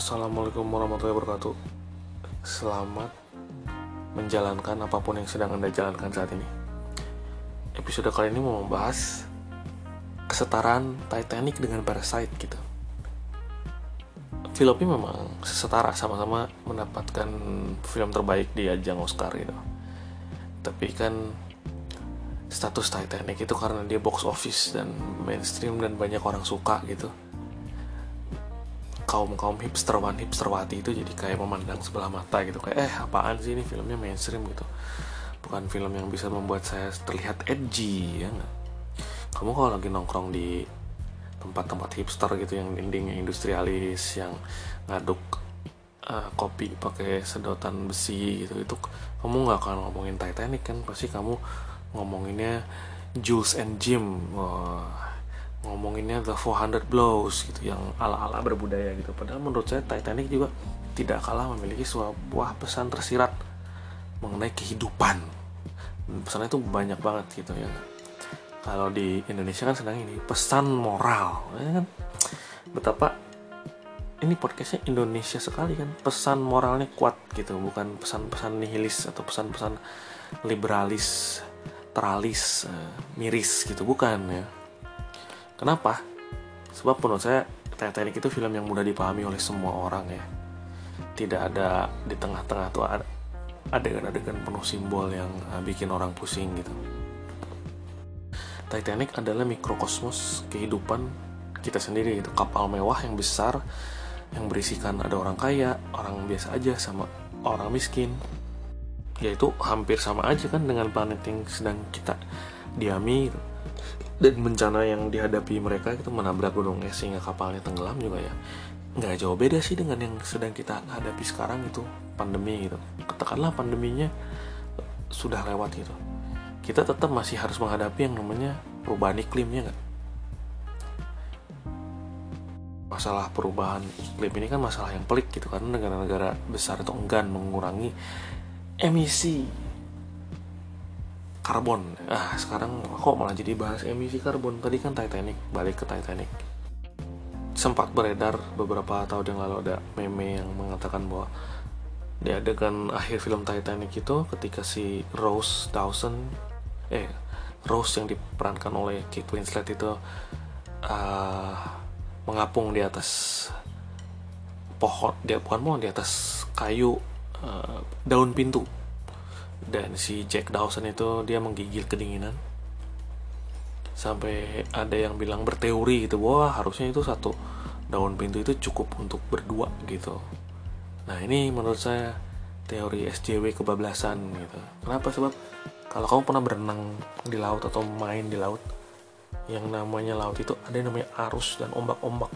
Assalamualaikum warahmatullahi wabarakatuh. Selamat menjalankan apa pun yang sedang Anda jalankan saat ini. Episode kali ini mau membahas kesetaraan Titanic dengan Parasite gitu. Filmnya memang setara sama-sama mendapatkan film terbaik di ajang Oscar gitu. Tapi kan status Titanic itu karena dia box office dan mainstream dan banyak orang suka gitu kaum kaum hipsterwan hipsterwati itu jadi kayak memandang sebelah mata gitu. Kayak eh apaan sih ini filmnya mainstream gitu? Bukan film yang bisa membuat saya terlihat edgy ya nggak? Kamu kalau lagi nongkrong di tempat-tempat hipster gitu yang dindingnya industrialis yang ngaduk uh, kopi pakai sedotan besi gitu itu kamu nggak akan ngomongin Titanic kan? Pasti kamu ngomonginnya Jules and Jim. Wah ngomonginnya The 400 Blows gitu yang ala-ala berbudaya gitu. Padahal menurut saya Titanic juga tidak kalah memiliki sebuah pesan tersirat mengenai kehidupan. Pesannya itu banyak banget gitu ya. Kalau di Indonesia kan sedang ini pesan moral ya kan? Betapa ini podcastnya Indonesia sekali kan pesan moralnya kuat gitu bukan pesan-pesan nihilis atau pesan-pesan liberalis teralis uh, miris gitu bukan ya Kenapa? Sebab menurut saya Titanic itu film yang mudah dipahami oleh semua orang ya. Tidak ada di tengah-tengah tuh ada adegan-adegan penuh simbol yang uh, bikin orang pusing gitu. Titanic adalah mikrokosmos kehidupan kita sendiri itu kapal mewah yang besar yang berisikan ada orang kaya, orang biasa aja sama orang miskin. Yaitu hampir sama aja kan dengan planet yang sedang kita diami gitu dan bencana yang dihadapi mereka itu menabrak gunung es sehingga kapalnya tenggelam juga ya. Nggak jauh beda sih dengan yang sedang kita hadapi sekarang itu pandemi gitu. Katakanlah pandeminya sudah lewat gitu. Kita tetap masih harus menghadapi yang namanya perubahan iklimnya nggak? Masalah perubahan iklim ini kan masalah yang pelik gitu karena negara-negara besar itu enggan mengurangi emisi karbon. Ah sekarang kok malah jadi bahas emisi karbon? Tadi kan Titanic balik ke Titanic. Sempat beredar beberapa tahun yang lalu ada meme yang mengatakan bahwa di adegan akhir film Titanic itu ketika si Rose Dawson eh Rose yang diperankan oleh Kate Winslet itu uh, mengapung di atas pohon dia bukan pohon di atas kayu uh, daun pintu dan si Jack Dawson itu dia menggigil kedinginan. Sampai ada yang bilang berteori gitu wah harusnya itu satu daun pintu itu cukup untuk berdua gitu. Nah ini menurut saya teori SJW kebablasan gitu. Kenapa? Sebab kalau kamu pernah berenang di laut atau main di laut yang namanya laut itu ada yang namanya arus dan ombak-ombak.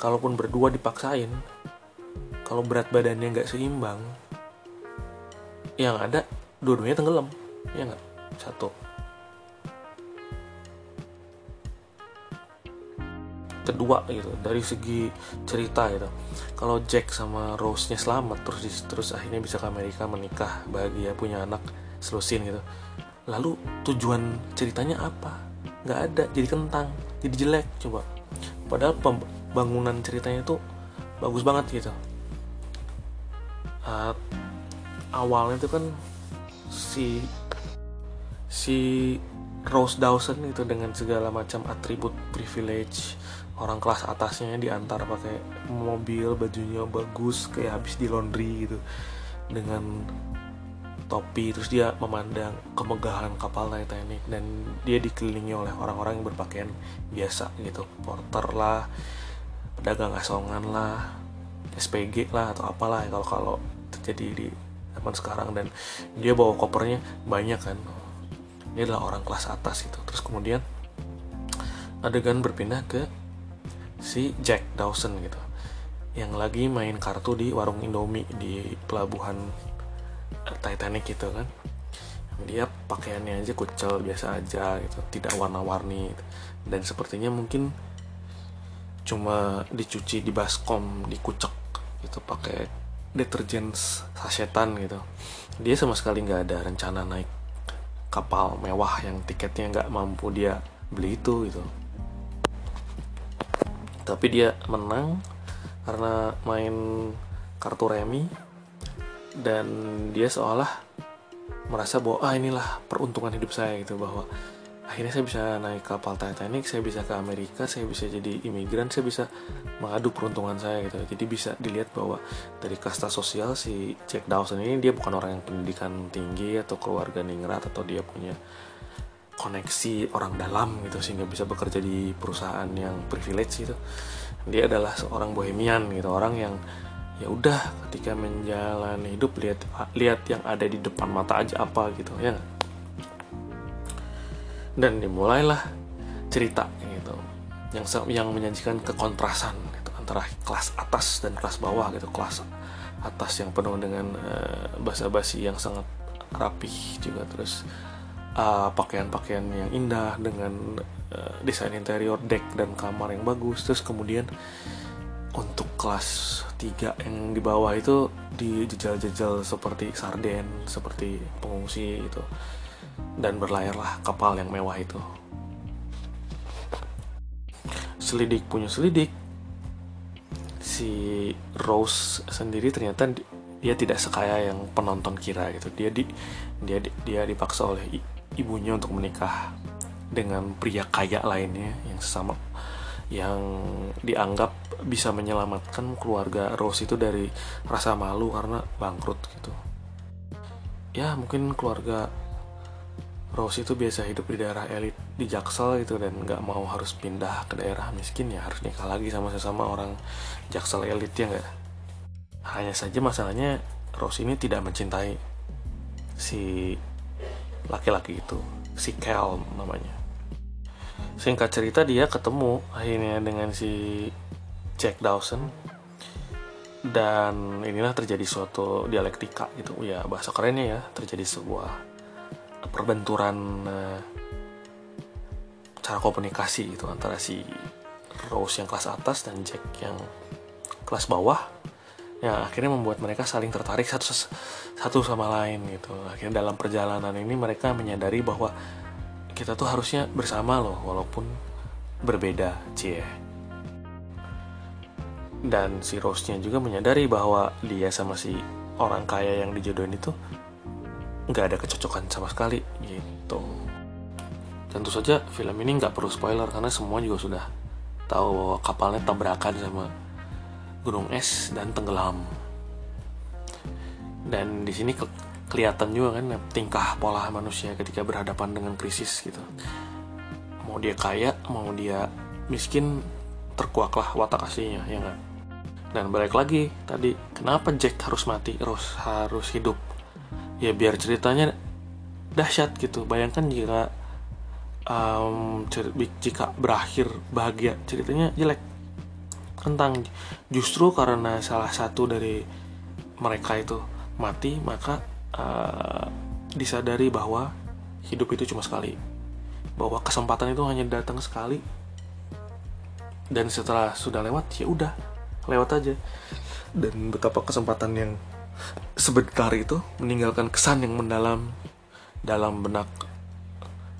Kalaupun berdua dipaksain kalau berat badannya nggak seimbang yang ada dua-duanya tenggelam. Ya nggak? Satu. Kedua gitu dari segi cerita gitu. Kalau Jack sama Rose nya selamat terus terus akhirnya bisa ke Amerika menikah bahagia punya anak selusin gitu. Lalu tujuan ceritanya apa? Nggak ada jadi kentang jadi jelek coba. Padahal pembangunan ceritanya itu bagus banget gitu. Uh, awalnya itu kan si si Rose Dawson itu dengan segala macam atribut privilege orang kelas atasnya diantar pakai mobil bajunya bagus kayak habis di laundry gitu dengan topi terus dia memandang kemegahan kapal Titanic dan dia dikelilingi oleh orang-orang yang berpakaian biasa gitu porter lah pedagang asongan lah SPG lah atau apalah kalau kalau terjadi di zaman sekarang dan dia bawa kopernya banyak kan. Dia adalah orang kelas atas gitu. Terus kemudian adegan berpindah ke si Jack Dawson gitu yang lagi main kartu di warung Indomie di pelabuhan Titanic gitu kan. Dia pakaiannya aja kucel biasa aja gitu tidak warna-warni. Gitu. dan sepertinya mungkin cuma dicuci di baskom dikucek gitu pakai deterjen sasetan gitu. Dia sama sekali nggak ada rencana naik kapal mewah yang tiketnya nggak mampu dia beli itu gitu. Tapi dia menang karena main kartu remi dan dia seolah merasa bahwa ah inilah peruntungan hidup saya gitu bahwa akhirnya saya bisa naik kapal Titanic saya bisa ke Amerika saya bisa jadi imigran saya bisa mengadu peruntungan saya gitu. Jadi bisa dilihat bahwa dari kasta sosial si Jack Dawson ini dia bukan orang yang pendidikan tinggi atau keluarga ningrat atau dia punya koneksi orang dalam gitu sehingga bisa bekerja di perusahaan yang privilege gitu. Dia adalah seorang bohemian gitu orang yang ya udah ketika menjalani hidup lihat lihat yang ada di depan mata aja apa gitu ya dan dimulailah cerita gitu. Yang yang menyajikan kekontrasan gitu, antara kelas atas dan kelas bawah gitu. Kelas atas yang penuh dengan uh, basa-basi yang sangat rapih juga. Terus pakaian pakaian-pakaian yang indah dengan uh, desain interior deck dan kamar yang bagus. Terus kemudian untuk kelas 3 yang di bawah itu dijejal-jejal seperti sarden seperti pengungsi gitu dan berlayarlah kapal yang mewah itu. Selidik punya selidik, si Rose sendiri ternyata dia tidak sekaya yang penonton kira gitu. Dia di dia dia dipaksa oleh ibunya untuk menikah dengan pria kaya lainnya yang sesama yang dianggap bisa menyelamatkan keluarga Rose itu dari rasa malu karena bangkrut gitu. Ya mungkin keluarga Rose itu biasa hidup di daerah elit di Jaksel gitu dan nggak mau harus pindah ke daerah miskin ya harus nikah lagi sama sesama orang Jaksel elit ya nggak? Hanya saja masalahnya Rose ini tidak mencintai si laki-laki itu si Kel namanya. Singkat cerita dia ketemu akhirnya dengan si Jack Dawson dan inilah terjadi suatu dialektika gitu ya bahasa kerennya ya terjadi sebuah perbenturan uh, cara komunikasi gitu antara si Rose yang kelas atas dan Jack yang kelas bawah ya akhirnya membuat mereka saling tertarik satu satu sama lain gitu. Akhirnya dalam perjalanan ini mereka menyadari bahwa kita tuh harusnya bersama loh walaupun berbeda cie. Dan si Rose-nya juga menyadari bahwa dia sama si orang kaya yang dijodohin itu nggak ada kecocokan sama sekali gitu. Tentu saja film ini nggak perlu spoiler karena semua juga sudah tahu bahwa kapalnya tabrakan sama gunung es dan tenggelam. Dan di sini ke kelihatan juga kan tingkah pola manusia ketika berhadapan dengan krisis gitu. Mau dia kaya mau dia miskin terkuaklah watak aslinya ya nggak? Dan balik lagi tadi kenapa Jack harus mati? Rose harus hidup ya biar ceritanya dahsyat gitu. Bayangkan jika um, jika berakhir bahagia ceritanya jelek. Tentang justru karena salah satu dari mereka itu mati maka uh, disadari bahwa hidup itu cuma sekali. Bahwa kesempatan itu hanya datang sekali. Dan setelah sudah lewat ya udah lewat aja. Dan betapa kesempatan yang sebentar itu meninggalkan kesan yang mendalam dalam benak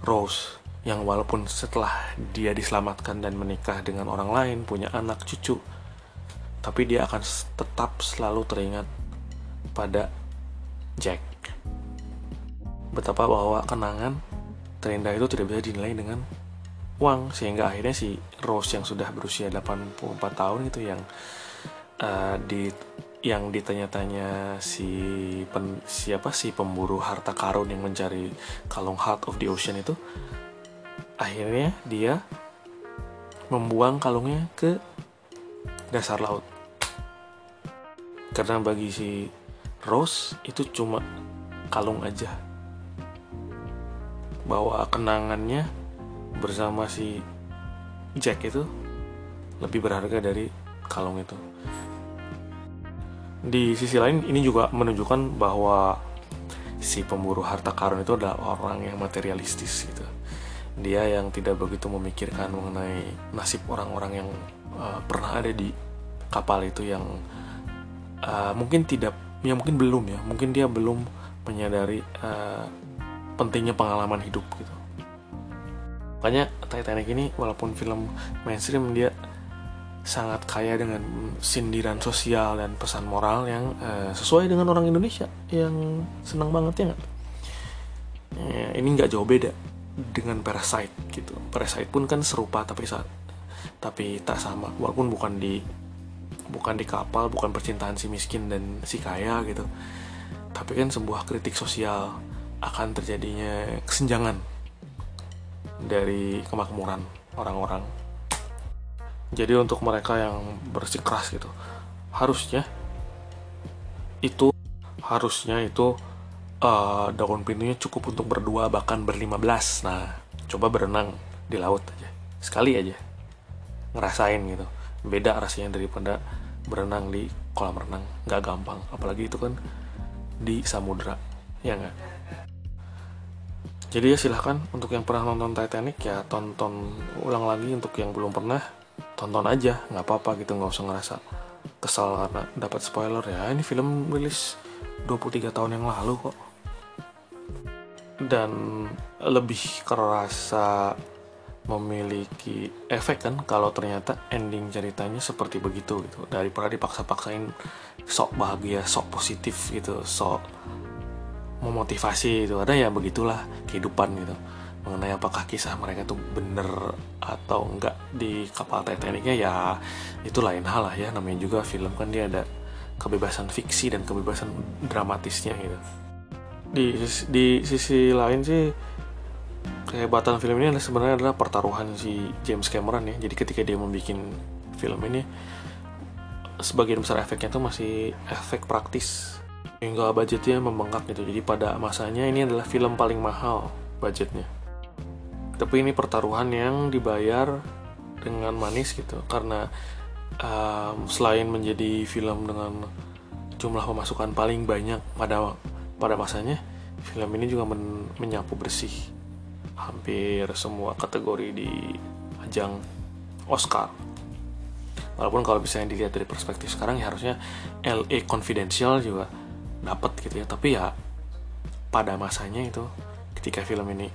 Rose yang walaupun setelah dia diselamatkan dan menikah dengan orang lain punya anak cucu tapi dia akan tetap selalu teringat pada Jack. Betapa bahwa kenangan terindah itu tidak bisa dinilai dengan uang sehingga akhirnya si Rose yang sudah berusia 84 tahun itu yang uh, di yang ditanya-tanya si pen, siapa si pemburu harta karun yang mencari kalung Heart of the Ocean itu akhirnya dia membuang kalungnya ke dasar laut. Karena bagi si Rose itu cuma kalung aja. Bahwa kenangannya bersama si Jack itu lebih berharga dari kalung itu di sisi lain ini juga menunjukkan bahwa si pemburu harta karun itu adalah orang yang materialistis gitu. Dia yang tidak begitu memikirkan mengenai nasib orang-orang yang uh, pernah ada di kapal itu yang uh, mungkin tidak ya mungkin belum ya. Mungkin dia belum menyadari uh, pentingnya pengalaman hidup gitu. Makanya Titanic ini walaupun film mainstream dia sangat kaya dengan sindiran sosial dan pesan moral yang uh, sesuai dengan orang Indonesia yang senang banget ya nggak? Ya, ini nggak jauh beda dengan Parasite gitu. Parasite pun kan serupa tapi saat tapi tak sama walaupun bukan di bukan di kapal bukan percintaan si miskin dan si kaya gitu tapi kan sebuah kritik sosial akan terjadinya kesenjangan dari kemakmuran orang-orang jadi untuk mereka yang bersikeras gitu harusnya itu harusnya itu uh, daun pintunya cukup untuk berdua bahkan berlima belas. Nah coba berenang di laut aja sekali aja ngerasain gitu. Beda rasanya daripada berenang di kolam renang nggak gampang. Apalagi itu kan di samudra ya nggak? Jadi ya silahkan untuk yang pernah nonton Titanic ya tonton ulang lagi untuk yang belum pernah tonton aja nggak apa-apa gitu nggak usah ngerasa kesal karena dapat spoiler ya. Ini film rilis 23 tahun yang lalu kok. Dan lebih kerasa memiliki efek kan kalau ternyata ending ceritanya seperti begitu gitu. Daripada dipaksa-paksain sok bahagia sok positif gitu sok memotivasi itu ada ya begitulah kehidupan gitu mengenai apakah kisah mereka tuh bener atau enggak di kapal Titanicnya ya itu lain hal lah ya. Namanya juga film kan dia ada kebebasan fiksi dan kebebasan dramatisnya gitu. Di di sisi lain sih kehebatan film ini sebenarnya adalah pertaruhan si James Cameron ya. Jadi ketika dia membuat film ini sebagian besar efeknya itu masih efek praktis. Hingga budgetnya membengkak gitu. Jadi pada masanya ini adalah film paling mahal budgetnya tapi ini pertaruhan yang dibayar dengan manis gitu karena um, selain menjadi film dengan jumlah pemasukan paling banyak pada pada masanya film ini juga men, menyapu bersih hampir semua kategori di ajang Oscar. Walaupun kalau misalnya dilihat dari perspektif sekarang ya harusnya LA Confidential juga dapat gitu ya. Tapi ya pada masanya itu ketika film ini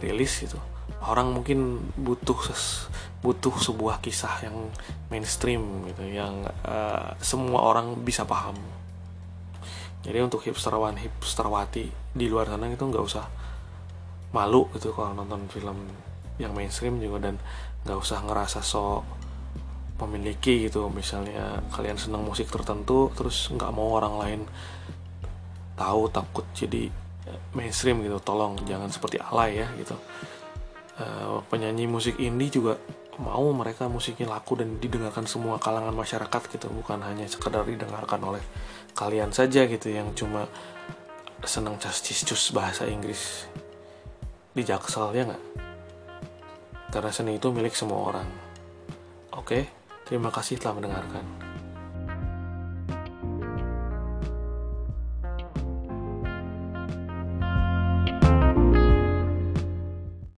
rilis gitu. Orang mungkin butuh ses, butuh sebuah kisah yang mainstream gitu yang uh, semua orang bisa paham. Jadi untuk hipsterwan hipsterwati di luar sana itu nggak usah malu gitu kalau nonton film yang mainstream juga dan nggak usah ngerasa sok memiliki gitu. Misalnya kalian senang musik tertentu terus nggak mau orang lain tahu takut. Jadi mainstream gitu tolong jangan seperti alay ya gitu uh, penyanyi musik indie juga mau mereka musiknya laku dan didengarkan semua kalangan masyarakat gitu bukan hanya sekedar didengarkan oleh kalian saja gitu yang cuma senang cus bahasa Inggris di Jaksel ya nggak? Karena seni itu milik semua orang. Oke, terima kasih telah mendengarkan.